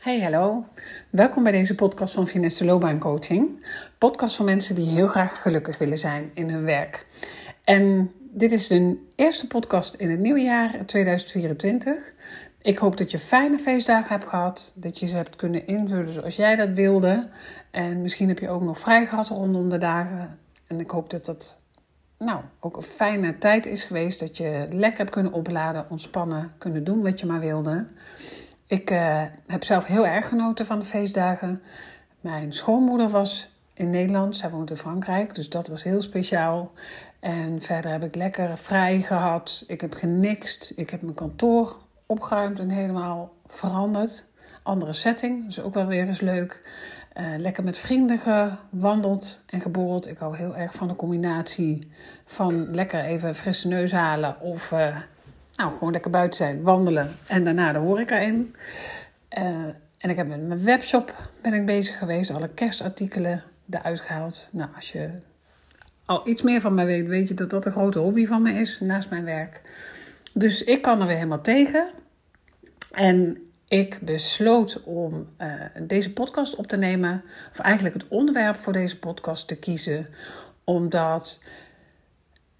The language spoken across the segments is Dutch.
Hey, hallo. Welkom bij deze podcast van Finesse Loopbaan Coaching. Podcast voor mensen die heel graag gelukkig willen zijn in hun werk. En dit is de eerste podcast in het nieuwe jaar 2024. Ik hoop dat je fijne feestdagen hebt gehad, dat je ze hebt kunnen invullen zoals jij dat wilde. En misschien heb je ook nog vrij gehad rondom de dagen. En ik hoop dat dat nou, ook een fijne tijd is geweest, dat je lekker hebt kunnen opladen, ontspannen, kunnen doen wat je maar wilde. Ik uh, heb zelf heel erg genoten van de feestdagen. Mijn schoonmoeder was in Nederland, zij woont in Frankrijk, dus dat was heel speciaal. En verder heb ik lekker vrij gehad. Ik heb genixt. Ik heb mijn kantoor opgeruimd en helemaal veranderd. Andere setting, dus ook wel weer eens leuk. Uh, lekker met vrienden gewandeld en geborreld. Ik hou heel erg van de combinatie van lekker even frisse neus halen of uh, nou, gewoon lekker buiten zijn, wandelen en daarna de horeca in. Uh, en ik heb met mijn webshop ben ik bezig geweest, alle kerstartikelen eruit gehaald. Nou, als je al iets meer van mij weet, weet je dat dat een grote hobby van me is naast mijn werk. Dus ik kan er weer helemaal tegen. En ik besloot om uh, deze podcast op te nemen, of eigenlijk het onderwerp voor deze podcast te kiezen, omdat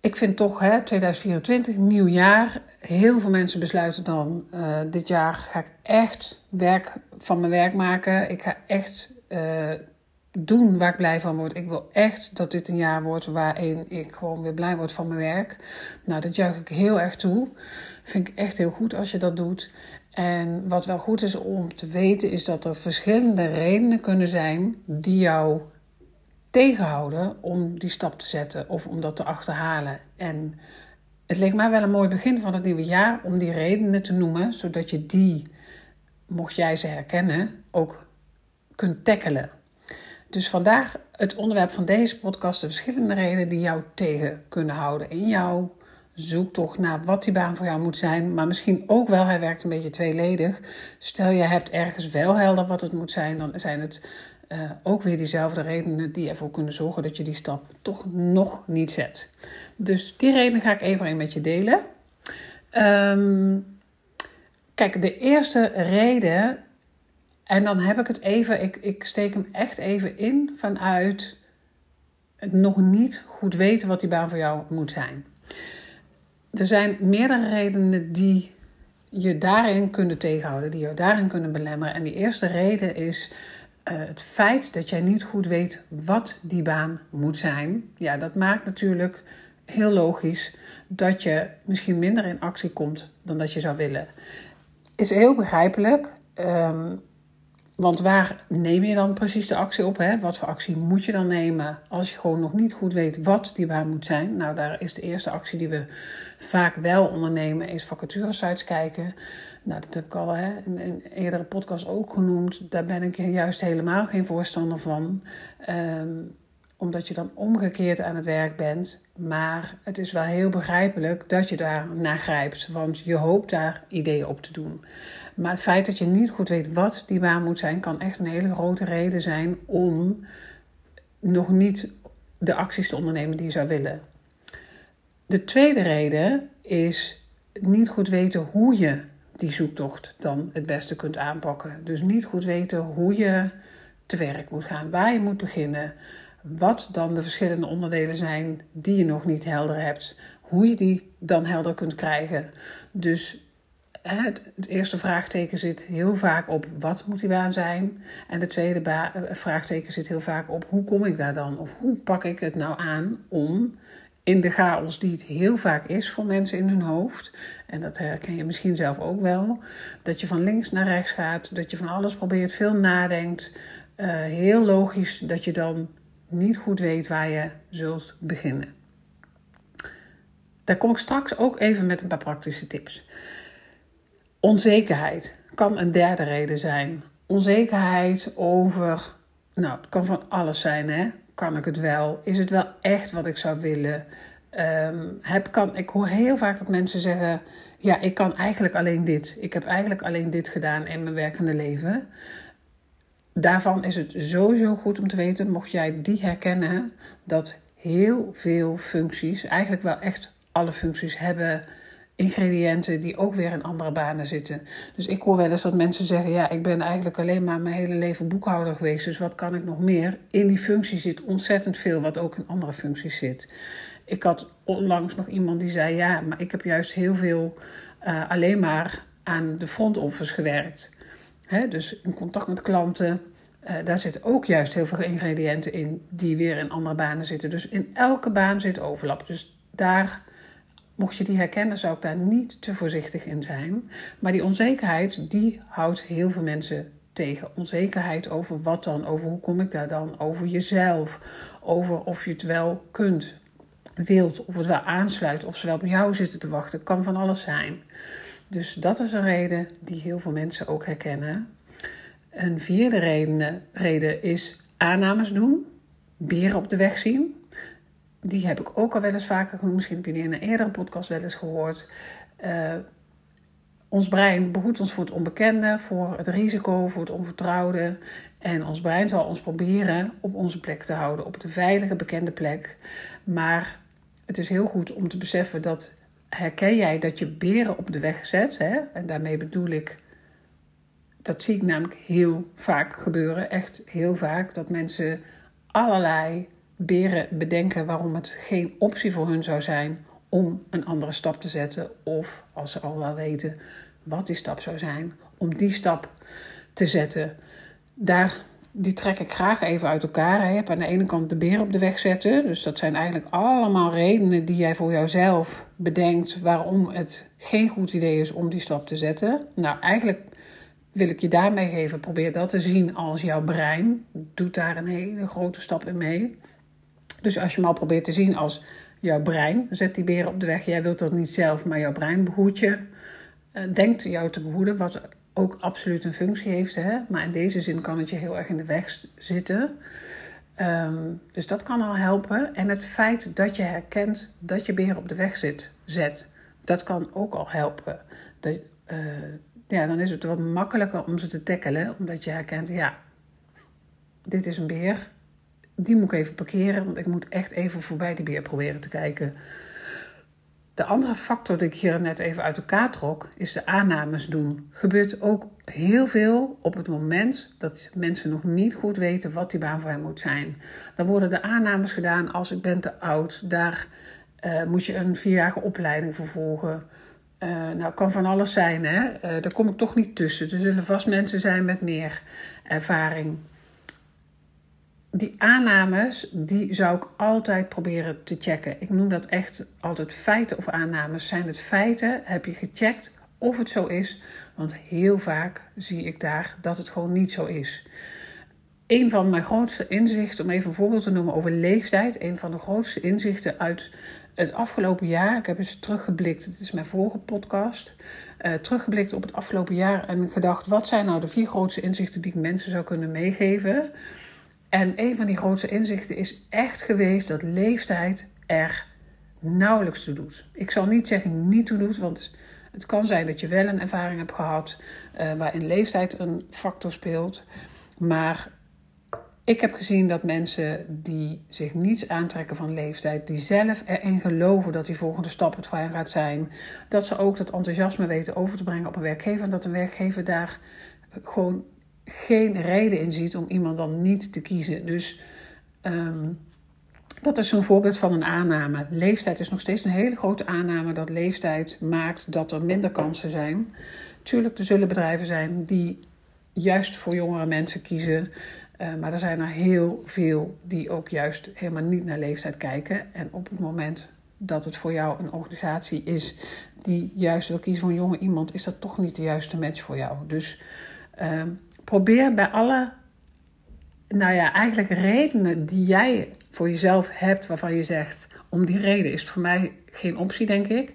ik vind toch, hè, 2024, nieuw jaar. Heel veel mensen besluiten dan: uh, dit jaar ga ik echt werk van mijn werk maken. Ik ga echt uh, doen waar ik blij van word. Ik wil echt dat dit een jaar wordt waarin ik gewoon weer blij word van mijn werk. Nou, dat juich ik heel erg toe. Vind ik echt heel goed als je dat doet. En wat wel goed is om te weten, is dat er verschillende redenen kunnen zijn die jou tegenhouden om die stap te zetten of om dat te achterhalen. En het leek mij wel een mooi begin van het nieuwe jaar om die redenen te noemen, zodat je die, mocht jij ze herkennen, ook kunt tackelen. Dus vandaag het onderwerp van deze podcast: de verschillende redenen die jou tegen kunnen houden in jouw zoektocht naar wat die baan voor jou moet zijn. Maar misschien ook wel, hij werkt een beetje tweeledig. Stel je hebt ergens wel helder wat het moet zijn, dan zijn het uh, ook weer diezelfde redenen die ervoor kunnen zorgen dat je die stap toch nog niet zet. Dus die redenen ga ik even met je delen. Um, kijk, de eerste reden, en dan heb ik het even, ik, ik steek hem echt even in vanuit het nog niet goed weten wat die baan voor jou moet zijn. Er zijn meerdere redenen die je daarin kunnen tegenhouden, die je daarin kunnen belemmeren. En die eerste reden is het feit dat jij niet goed weet wat die baan moet zijn, ja, dat maakt natuurlijk heel logisch dat je misschien minder in actie komt dan dat je zou willen. Is heel begrijpelijk. Um, want waar neem je dan precies de actie op? Hè? Wat voor actie moet je dan nemen als je gewoon nog niet goed weet wat die baan moet zijn? Nou, daar is de eerste actie die we vaak wel ondernemen, is vacaturesites kijken. Nou, dat heb ik al hè, in een eerdere podcast ook genoemd. Daar ben ik juist helemaal geen voorstander van. Um, omdat je dan omgekeerd aan het werk bent. Maar het is wel heel begrijpelijk dat je daar naar grijpt. Want je hoopt daar ideeën op te doen. Maar het feit dat je niet goed weet wat die baan moet zijn, kan echt een hele grote reden zijn om nog niet de acties te ondernemen die je zou willen. De tweede reden is niet goed weten hoe je die zoektocht dan het beste kunt aanpakken. Dus niet goed weten hoe je te werk moet gaan, waar je moet beginnen, wat dan de verschillende onderdelen zijn die je nog niet helder hebt, hoe je die dan helder kunt krijgen. Dus het, het, eerste vraagteken zit heel vaak op wat moet die baan zijn. En de tweede eh, vraagteken zit heel vaak op hoe kom ik daar dan? Of hoe pak ik het nou aan om in de chaos die het heel vaak is voor mensen in hun hoofd. En dat herken je misschien zelf ook wel. Dat je van links naar rechts gaat, dat je van alles probeert, veel nadenkt. Uh, heel logisch dat je dan niet goed weet waar je zult beginnen. Daar kom ik straks ook even met een paar praktische tips. Onzekerheid kan een derde reden zijn. Onzekerheid over, nou, het kan van alles zijn, hè? Kan ik het wel? Is het wel echt wat ik zou willen? Um, heb, kan, ik hoor heel vaak dat mensen zeggen: Ja, ik kan eigenlijk alleen dit. Ik heb eigenlijk alleen dit gedaan in mijn werkende leven. Daarvan is het sowieso goed om te weten, mocht jij die herkennen, dat heel veel functies, eigenlijk wel echt alle functies, hebben ingrediënten die ook weer in andere banen zitten. Dus ik hoor wel eens dat mensen zeggen: Ja, ik ben eigenlijk alleen maar mijn hele leven boekhouder geweest, dus wat kan ik nog meer? In die functie zit ontzettend veel, wat ook in andere functies zit. Ik had onlangs nog iemand die zei: Ja, maar ik heb juist heel veel uh, alleen maar aan de front office gewerkt. Hè, dus in contact met klanten. Uh, daar zitten ook juist heel veel ingrediënten in die weer in andere banen zitten. Dus in elke baan zit overlap. Dus daar Mocht je die herkennen, zou ik daar niet te voorzichtig in zijn. Maar die onzekerheid, die houdt heel veel mensen tegen. Onzekerheid over wat dan, over hoe kom ik daar dan, over jezelf, over of je het wel kunt, wilt, of het wel aansluit, of ze wel op jou zitten te wachten. Kan van alles zijn. Dus dat is een reden die heel veel mensen ook herkennen. Een vierde reden, reden is aannames doen, beren op de weg zien die heb ik ook al wel eens vaker genoemd. Misschien heb je in een eerdere podcast wel eens gehoord. Uh, ons brein behoedt ons voor het onbekende, voor het risico, voor het onvertrouwde. En ons brein zal ons proberen op onze plek te houden, op de veilige, bekende plek. Maar het is heel goed om te beseffen dat herken jij dat je beren op de weg zet. Hè? En daarmee bedoel ik, dat zie ik namelijk heel vaak gebeuren. Echt heel vaak dat mensen allerlei beren bedenken waarom het geen optie voor hun zou zijn om een andere stap te zetten. Of als ze al wel weten wat die stap zou zijn, om die stap te zetten. Daar, die trek ik graag even uit elkaar. Je hebt aan de ene kant de beer op de weg zetten. Dus dat zijn eigenlijk allemaal redenen die jij voor jouzelf bedenkt waarom het geen goed idee is om die stap te zetten. Nou, eigenlijk wil ik je daarmee geven. Probeer dat te zien als jouw brein. Doet daar een hele grote stap in mee. Dus als je hem al probeert te zien als jouw brein, zet die beren op de weg. Jij wilt dat niet zelf, maar jouw brein behoedt je. Uh, denkt jou te behoeden, wat ook absoluut een functie heeft. Hè? Maar in deze zin kan het je heel erg in de weg zitten. Um, dus dat kan al helpen. En het feit dat je herkent dat je beer op de weg zit, zet, dat kan ook al helpen. Dat, uh, ja, dan is het wat makkelijker om ze te tackelen, omdat je herkent, ja, dit is een beer die moet ik even parkeren, want ik moet echt even voorbij die beer proberen te kijken. De andere factor die ik hier net even uit elkaar trok, is de aannames doen. Gebeurt ook heel veel op het moment dat mensen nog niet goed weten wat die baan voor hen moet zijn. Dan worden de aannames gedaan als ik ben te oud, daar uh, moet je een vierjarige opleiding voor volgen. Uh, nou, kan van alles zijn, hè? Uh, daar kom ik toch niet tussen. Er zullen vast mensen zijn met meer ervaring die aannames, die zou ik altijd proberen te checken. Ik noem dat echt altijd feiten of aannames. Zijn het feiten? Heb je gecheckt of het zo is? Want heel vaak zie ik daar dat het gewoon niet zo is. Een van mijn grootste inzichten, om even een voorbeeld te noemen over leeftijd. Een van de grootste inzichten uit het afgelopen jaar. Ik heb eens teruggeblikt, het is mijn vorige podcast. Uh, teruggeblikt op het afgelopen jaar en gedacht: wat zijn nou de vier grootste inzichten die ik mensen zou kunnen meegeven? En een van die grootste inzichten is echt geweest dat leeftijd er nauwelijks toe doet. Ik zal niet zeggen niet toe doet, want het kan zijn dat je wel een ervaring hebt gehad uh, waarin leeftijd een factor speelt. Maar ik heb gezien dat mensen die zich niets aantrekken van leeftijd, die zelf erin geloven dat die volgende stap het hen gaat zijn, dat ze ook dat enthousiasme weten over te brengen op een werkgever en dat een werkgever daar gewoon geen reden in ziet om iemand dan niet te kiezen. Dus um, dat is zo'n voorbeeld van een aanname. Leeftijd is nog steeds een hele grote aanname dat leeftijd maakt dat er minder kansen zijn. Tuurlijk, er zullen bedrijven zijn die juist voor jongere mensen kiezen. Uh, maar er zijn er heel veel die ook juist helemaal niet naar leeftijd kijken. En op het moment dat het voor jou een organisatie is die juist wil kiezen voor een jonge iemand, is dat toch niet de juiste match voor jou. Dus uh, probeer bij alle, nou ja, eigenlijk redenen die jij voor jezelf hebt, waarvan je zegt, om die reden is het voor mij geen optie, denk ik.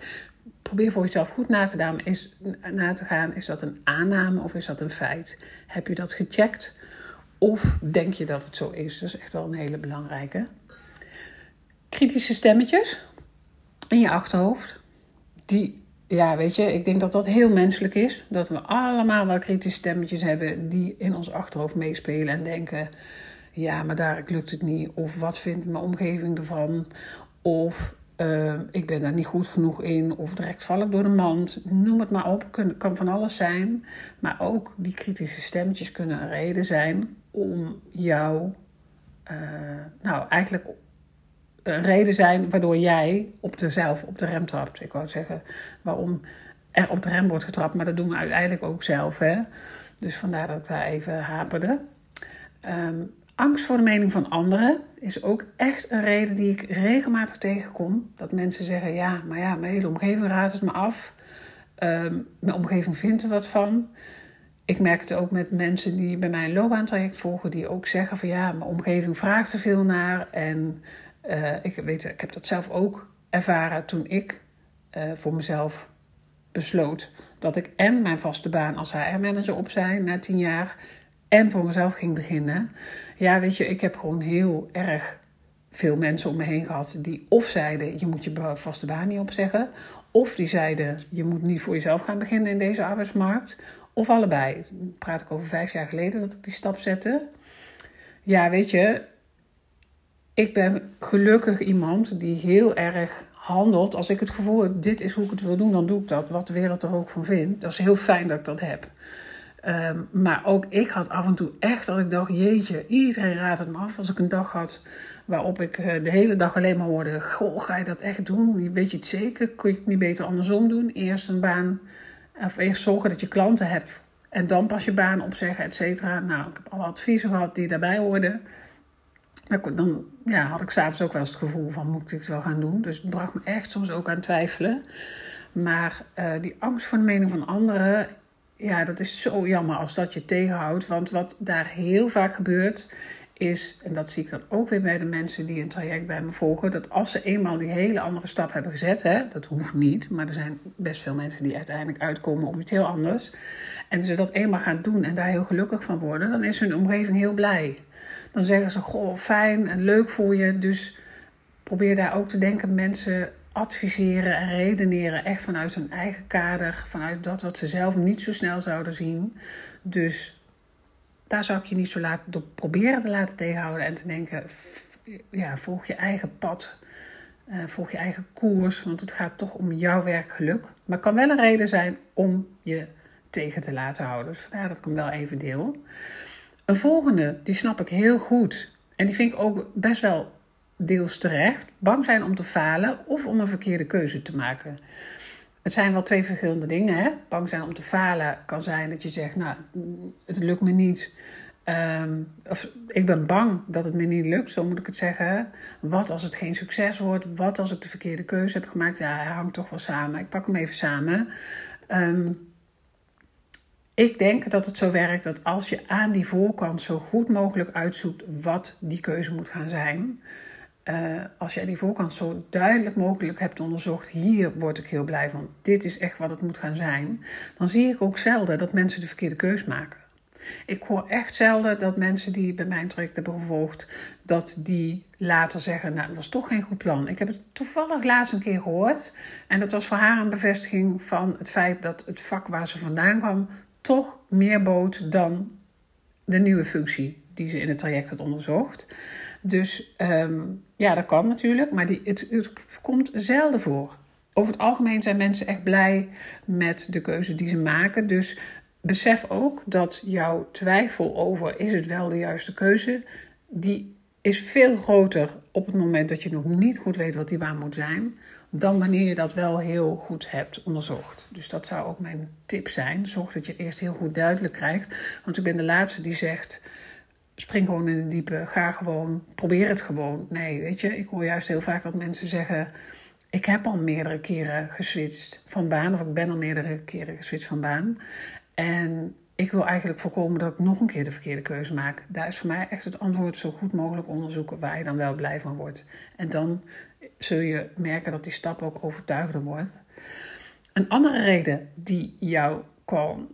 Probeer voor jezelf goed na te. Is, na te gaan. Is dat een aanname of is dat een feit? Heb je dat gecheckt? Of denk je dat het zo is? Dat is echt wel een hele belangrijke. Kritische stemmetjes in je achterhoofd. Die ja, weet je, ik denk dat dat heel menselijk is. Dat we allemaal wel kritische stemmetjes hebben die in ons achterhoofd meespelen en denken: ja, maar daar lukt het niet. Of wat vindt mijn omgeving ervan? Of uh, ik ben daar niet goed genoeg in, of direct val ik door de mand. Noem het maar op, kan, kan van alles zijn. Maar ook die kritische stemmetjes kunnen een reden zijn om jou, uh, nou eigenlijk een reden zijn waardoor jij op de zelf op de rem trapt. Ik wou zeggen, waarom er op de rem wordt getrapt, maar dat doen we uiteindelijk ook zelf. Hè? Dus vandaar dat ik daar even haperde. Um, Angst voor de mening van anderen is ook echt een reden die ik regelmatig tegenkom. Dat mensen zeggen: Ja, maar ja, mijn hele omgeving raadt het me af. Um, mijn omgeving vindt er wat van. Ik merk het ook met mensen die bij mij een loopbaantraject volgen, die ook zeggen: van ja, mijn omgeving vraagt er veel naar. En uh, ik, weet, ik heb dat zelf ook ervaren toen ik uh, voor mezelf besloot dat ik en mijn vaste baan als HR-manager opzij na tien jaar en voor mezelf ging beginnen. Ja, weet je, ik heb gewoon heel erg veel mensen om me heen gehad die of zeiden: je moet je vaste baan niet opzeggen, of die zeiden: je moet niet voor jezelf gaan beginnen in deze arbeidsmarkt, of allebei. Dan praat ik over vijf jaar geleden dat ik die stap zette. Ja, weet je, ik ben gelukkig iemand die heel erg handelt. Als ik het gevoel heb, dit is hoe ik het wil doen, dan doe ik dat. Wat de wereld er ook van vindt. Dat is heel fijn dat ik dat heb. Ehm, maar ook ik had af en toe echt dat ik dacht: jeetje, iedereen raadt het me af. Als ik een dag had waarop ik eh, de hele dag alleen maar hoorde: Goh, ga je dat echt doen? Weet je het zeker? Kun je het niet beter andersom doen? Eerst een baan, of eerst zorgen dat je klanten hebt en dan pas je baan opzeggen, et cetera. Nou, ik heb alle adviezen gehad die daarbij hoorden. Dan ja, had ik s'avonds ook wel eens het gevoel van: moet ik het wel gaan doen? Dus het bracht me echt soms ook aan twijfelen. Maar uh, die angst voor de mening van anderen ja, dat is zo jammer als dat je tegenhoudt. Want wat daar heel vaak gebeurt, is, en dat zie ik dan ook weer bij de mensen die een traject bij me volgen, dat als ze eenmaal die hele andere stap hebben gezet, hè, dat hoeft niet, maar er zijn best veel mensen die uiteindelijk uitkomen op iets heel anders, en ze dat eenmaal gaan doen en daar heel gelukkig van worden, dan is hun omgeving heel blij. Dan zeggen ze, goh, fijn en leuk voor je, dus probeer daar ook te denken, mensen adviseren en redeneren echt vanuit hun eigen kader, vanuit dat wat ze zelf niet zo snel zouden zien. Dus daar zou ik je niet zo laten, door proberen te laten tegenhouden en te denken: ja, volg je eigen pad, uh, volg je eigen koers, want het gaat toch om jouw werkgeluk. Maar kan wel een reden zijn om je tegen te laten houden. Dus vandaar dat ik hem wel even deel. Een volgende, die snap ik heel goed. En die vind ik ook best wel deels terecht, bang zijn om te falen of om een verkeerde keuze te maken. Het zijn wel twee verschillende dingen. Hè? Bang zijn om te falen kan zijn dat je zegt, nou, het lukt me niet. Um, of ik ben bang dat het me niet lukt, zo moet ik het zeggen. Wat als het geen succes wordt? Wat als ik de verkeerde keuze heb gemaakt? Ja, hij hangt toch wel samen. Ik pak hem even samen. Um, ik denk dat het zo werkt dat als je aan die voorkant zo goed mogelijk uitzoekt wat die keuze moet gaan zijn, uh, als jij die voorkant zo duidelijk mogelijk hebt onderzocht, hier word ik heel blij van, dit is echt wat het moet gaan zijn, dan zie ik ook zelden dat mensen de verkeerde keus maken. Ik hoor echt zelden dat mensen die bij mijn traject hebben gevolgd, dat die later zeggen, nou, dat was toch geen goed plan. Ik heb het toevallig laatst een keer gehoord. En dat was voor haar een bevestiging van het feit dat het vak waar ze vandaan kwam, toch meer bood dan de nieuwe functie die ze in het traject had onderzocht. Dus um, ja, dat kan natuurlijk, maar die, het, komt zelden voor. Over het algemeen zijn mensen echt blij met de keuze die ze maken. Dus besef ook dat jouw twijfel over is het wel de juiste keuze, die is veel groter op het moment dat je nog niet goed weet wat die baan moet zijn, dan wanneer je dat wel heel goed hebt onderzocht. Dus dat zou ook mijn tip zijn. Zorg dat je het eerst heel goed duidelijk krijgt. Want ik ben de laatste die zegt spring gewoon in de diepe, ga gewoon, probeer het gewoon. Nee, weet je, ik hoor juist heel vaak dat mensen zeggen: Ik heb al meerdere keren geswitcht van baan, of ik ben al meerdere keren geswitcht van baan. En ik wil eigenlijk voorkomen dat ik nog een keer de verkeerde keuze maak. Daar is voor mij echt het antwoord zo goed mogelijk onderzoeken waar je dan wel blij van wordt. En dan zul je merken dat die stap ook overtuigder wordt. Een andere reden die jou kan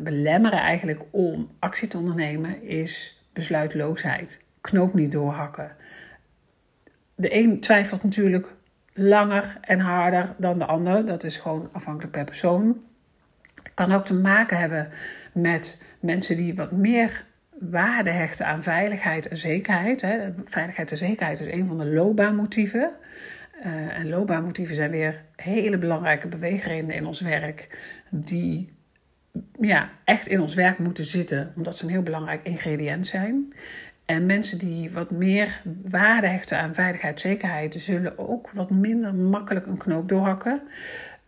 belemmeren eigenlijk om actie te ondernemen is besluitloosheid. Knoop niet doorhakken. De een twijfelt natuurlijk langer en harder dan de ander. Dat is gewoon afhankelijk per persoon. Kan ook te maken hebben met mensen die wat meer waarde hechten aan veiligheid en zekerheid. Veiligheid en zekerheid is een van de loopbaanmotieven. Uh, en loopbaanmotieven zijn weer hele belangrijke beweegredenen in ons werk, die ja, echt in ons werk moeten zitten, omdat ze een heel belangrijk ingrediënt zijn. En mensen die wat meer waarde hechten aan veiligheid, zekerheid, zullen ook wat minder makkelijk een knoop doorhakken.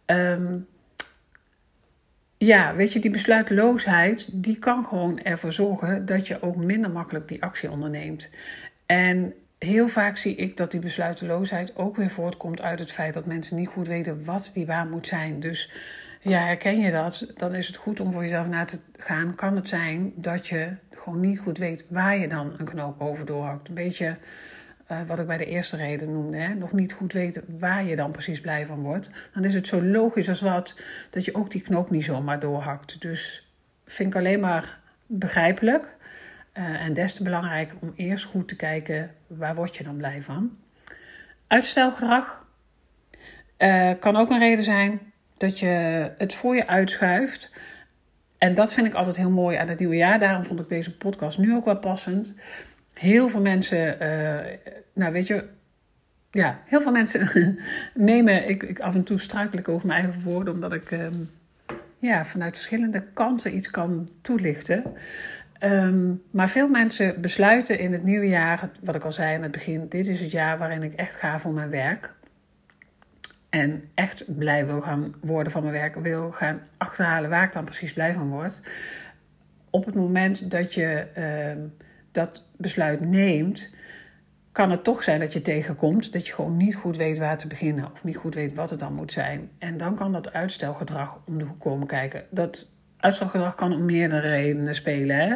Um, ja, weet je, die besluiteloosheid, die kan gewoon ervoor zorgen dat je ook minder makkelijk die actie onderneemt. En heel vaak zie ik dat die besluiteloosheid ook weer voortkomt uit het feit dat mensen niet goed weten wat die baan moet zijn. Dus ja, herken je dat? Dan is het goed om voor jezelf na te gaan. Kan het zijn dat je gewoon niet goed weet waar je dan een knoop over doorhakt? Een beetje uh, wat ik bij de eerste reden noemde, hè? nog niet goed weten waar je dan precies blij van wordt. Dan is het zo logisch als wat dat je ook die knoop niet zomaar doorhakt. Dus vind ik alleen maar begrijpelijk. Uh, en des te belangrijk om eerst goed te kijken waar word je dan blij van. Uitstelgedrag uh, kan ook een reden zijn dat je het voor je uitschuift. En dat vind ik altijd heel mooi aan het nieuwe jaar. Daarom vond ik deze podcast nu ook wel passend. Heel veel mensen, uh, nou weet je, ja, heel veel mensen nemen. Ik, ik af en toe struikel ik over mijn eigen woorden, omdat ik um, ja, vanuit verschillende kanten iets kan toelichten. Um, maar veel mensen besluiten in het nieuwe jaar, wat ik al zei in het begin, dit is het jaar waarin ik echt ga voor mijn werk en echt blij wil gaan worden van mijn werk, wil gaan achterhalen waar ik dan precies blij van word. Op het moment dat je uh, dat besluit neemt, kan het toch zijn dat je tegenkomt dat je gewoon niet goed weet waar te beginnen of niet goed weet wat het dan moet zijn. En dan kan dat uitstelgedrag om de hoek komen kijken. Dat uitstelgedrag kan om meerdere redenen spelen. Hè?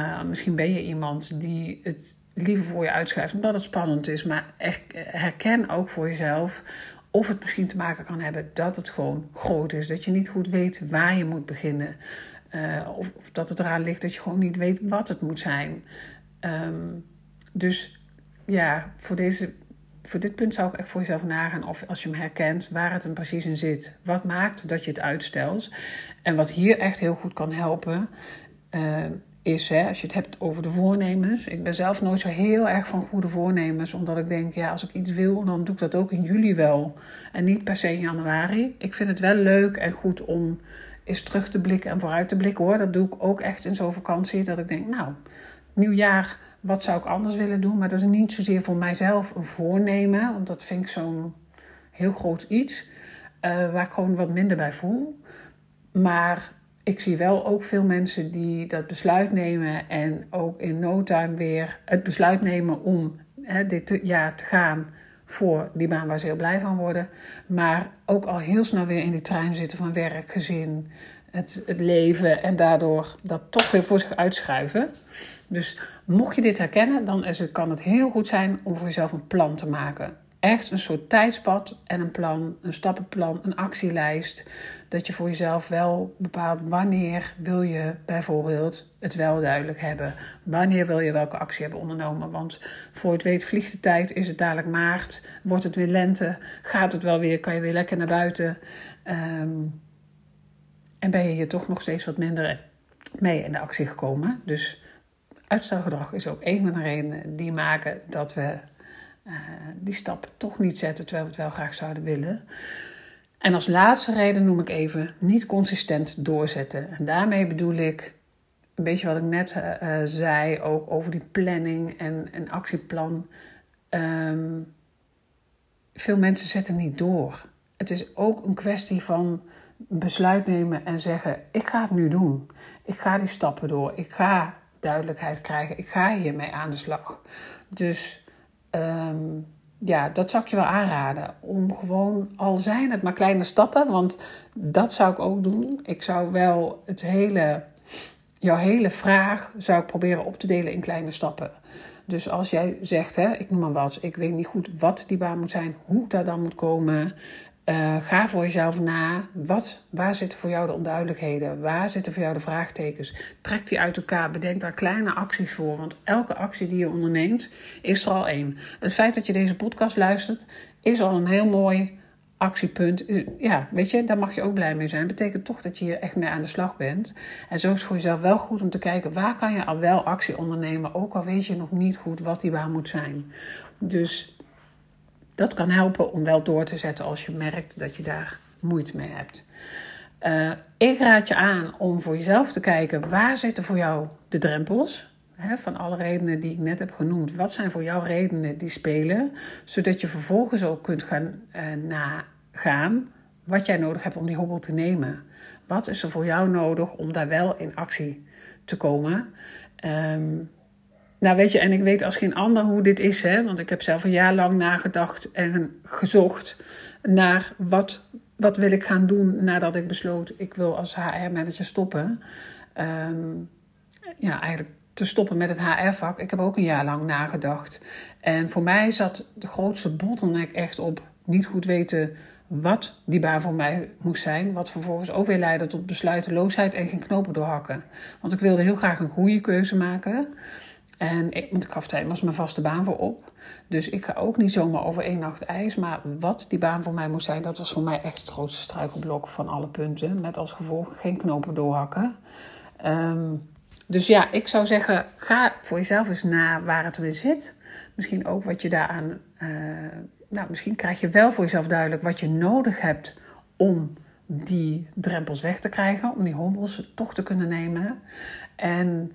Uh, misschien ben je iemand die het liever voor je uitschuift omdat het spannend is, maar herken ook voor jezelf of het misschien te maken kan hebben dat het gewoon groot is. Dat je niet goed weet waar je moet beginnen. Uh, of, of, dat het eraan ligt dat je gewoon niet weet wat het moet zijn. Um, dus ja, voor, deze, voor dit punt zou ik echt voor jezelf nagaan of als je hem herkent, waar het hem precies in zit. Wat maakt dat je het uitstelt? En wat hier echt heel goed kan helpen, uh, is, hè, als je het hebt over de voornemens. Ik ben zelf nooit zo heel erg van goede voornemens, omdat ik denk, ja, als ik iets wil, dan doe ik dat ook in juli wel. En niet per se in januari. Ik vind het wel leuk en goed om eens terug te blikken en vooruit te blikken hoor. Dat doe ik ook echt in zo'n vakantie, dat ik denk, nou, nieuwjaar, wat zou ik anders willen doen? Maar dat is niet zozeer voor mijzelf een voornemen, want dat vind ik zo'n heel groot iets, uh, waar ik gewoon wat minder bij voel. Maar ik zie wel ook veel mensen die dat besluit nemen en ook in no time weer het besluit nemen om hè, dit jaar te gaan voor die baan waar ze heel blij van worden. Maar ook al heel snel weer in die trein zitten van werk, gezin, het, het leven en daardoor dat toch weer voor zich uitschuiven. Dus mocht je dit herkennen, dan is het, kan het heel goed zijn om voor jezelf een plan te maken echt een soort tijdspad en een plan, een stappenplan, een actielijst. Dat je voor jezelf wel bepaalt wanneer wil je bijvoorbeeld het wel duidelijk hebben. Wanneer wil je welke actie hebben ondernomen. Want voor het weet vliegt de tijd, is het dadelijk maart, wordt het weer lente, gaat het wel weer, kan je weer lekker naar buiten. Um, en ben je hier toch nog steeds wat minder mee in de actie gekomen. Dus uitstelgedrag is ook een van de redenen die maken dat we uh, die stap toch niet zetten terwijl we het wel graag zouden willen. En als laatste reden noem ik even niet consistent doorzetten. En daarmee bedoel ik een beetje wat ik net uh, zei, ook over die planning en, en actieplan. Um, veel mensen zetten niet door. Het is ook een kwestie van besluit nemen en zeggen: Ik ga het nu doen. Ik ga die stappen door. Ik ga duidelijkheid krijgen. Ik ga hiermee aan de slag. Dus um, ja, dat zou ik je wel aanraden. Om gewoon, al zijn het maar kleine stappen, want dat zou ik ook doen. Ik zou wel het hele, jouw hele vraag zou ik proberen op te delen in kleine stappen. Dus als jij zegt, hè, ik noem maar wat, ik weet niet goed wat die baan moet zijn, hoe dat dan moet komen. Uh, ga voor jezelf na. Wat, waar zitten voor jou de onduidelijkheden? Waar zitten voor jou de vraagtekens? Trek die uit elkaar. Bedenk daar kleine acties voor. Want elke actie die je onderneemt, is er al één. Het feit dat je deze podcast luistert, is al een heel mooi actiepunt. Ja, weet je, daar mag je ook blij mee zijn. Betekent toch dat je hier echt mee aan de slag bent. En zo is het voor jezelf wel goed om te kijken... waar kan je al wel actie ondernemen... ook al weet je nog niet goed wat die baan moet zijn. Dus Dat kan helpen om wel door te zetten als je merkt dat je daar moeite mee hebt. Uh, ik raad je aan om voor jezelf te kijken waar zitten voor jou de drempels. Van alle redenen die ik net heb genoemd. Wat zijn voor jou redenen die spelen? Zodat je vervolgens ook kunt gaan uh, nagaan wat jij nodig hebt om die hobbel te nemen. Wat is er voor jou nodig om daar wel in actie te komen? Um, nou, weet je, en ik weet als geen ander hoe dit is, hè, want ik heb zelf een jaar lang nagedacht en gezocht naar wat, wat wil ik gaan doen nadat ik besloot ik wil als HR-manager stoppen. Um, ja, eigenlijk te stoppen met het HR-vak. Ik heb ook een jaar lang nagedacht. En voor mij zat de grootste bottleneck echt op niet goed weten wat die baan voor mij moest zijn. Wat vervolgens ook weer leidde tot besluiteloosheid en geen knopen doorhakken. Want ik wilde heel graag een goede keuze maken. En ik, ik gaf tijdens mijn vaste baan voor op. Dus ik ga ook niet zomaar over één nacht ijs. Maar wat die baan voor mij moest zijn, dat was voor mij echt het grootste struikelblok van alle punten. Met als gevolg geen knopen doorhakken. Um, dus ja, ik zou zeggen, ga voor jezelf eens na waar het in zit. Misschien ook wat je daaraan. Uh, nou, misschien krijg je wel voor jezelf duidelijk wat je nodig hebt om die drempels weg te krijgen, om die hobbels toch te kunnen nemen. En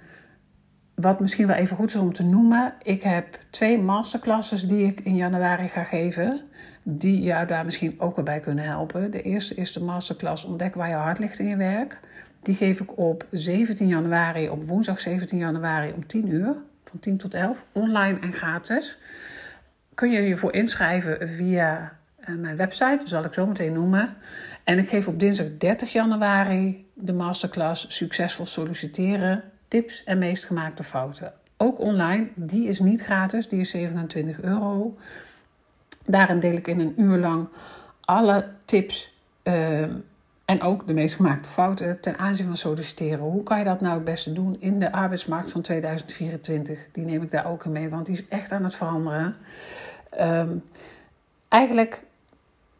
wat misschien wel even goed is om te noemen, ik heb twee masterclasses die ik in januari ga geven, die jou daar misschien ook wel bij kunnen helpen. De eerste is de masterclass Ontdek waar je hart ligt in je werk. Die geef ik op 17 januari, op woensdag 17 januari om 10 uur, van 10 tot 11, online en gratis. Kun je je voor inschrijven via eh, mijn website, zal ik zo meteen noemen. En ik geef op dinsdag 30 januari de masterclass Succesvol solliciteren, tips en meest gemaakte fouten. Ook online, die is niet gratis, die is 27 euro. Daarin deel ik in een uur lang alle tips uh, en ook de meest gemaakte fouten ten aanzien van solliciteren. Hoe kan je dat nou het beste doen in de arbeidsmarkt van 2024? Die neem ik daar ook in mee, want die is echt aan het veranderen. Um, eigenlijk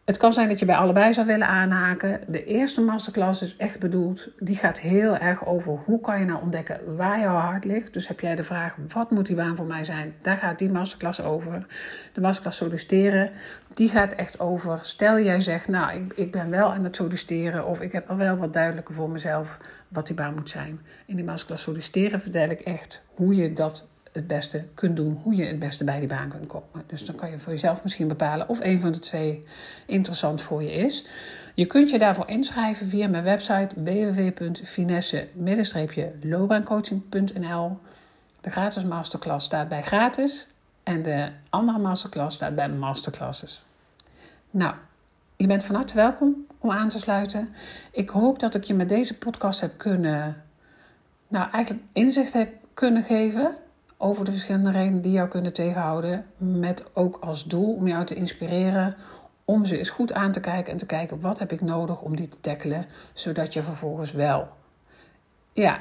het kan zijn dat je bij allebei zou willen aanhaken. De eerste masterclass is echt bedoeld. Die gaat heel erg over hoe kan je nou ontdekken waar jouw hart ligt. Dus heb jij de vraag, wat moet die baan voor mij zijn? Daar gaat die masterclass over. De masterclass solliciteren, die gaat echt over. Stel jij zegt, nou, ik, ik ben wel aan het solliciteren. Of ik heb al wel wat duidelijker voor mezelf wat die baan moet zijn. In die masterclass solliciteren vertel ik echt hoe je dat het beste kunt doen, hoe je het beste bij die baan kunt komen. Dus dan kan je voor jezelf misschien bepalen of een van de twee interessant voor je is. Je kunt je daarvoor inschrijven via mijn website www.finesse-loopbaancoaching.nl. De gratis masterclass staat bij gratis en de andere masterclass staat bij masterclasses. Nou, je bent van harte welkom om aan te sluiten. Ik hoop dat ik je met deze podcast heb kunnen, nou eigenlijk inzicht heb kunnen geven over de verschillende redenen die jou kunnen tegenhouden. Met ook als doel om jou te inspireren om ze eens goed aan te kijken en te kijken wat heb ik nodig om die te tackelen, zodat je vervolgens wel ja,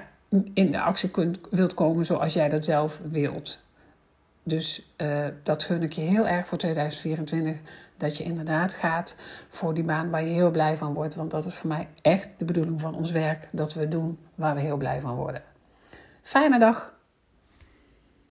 in de actie kunt, wilt komen zoals jij dat zelf wilt. Dus uh, dat gun ik je heel erg voor 2024. Dat je inderdaad gaat voor die baan waar je heel blij van wordt. Want dat is voor mij echt de bedoeling van ons werk. Dat we doen waar we heel blij van worden. Fijne dag!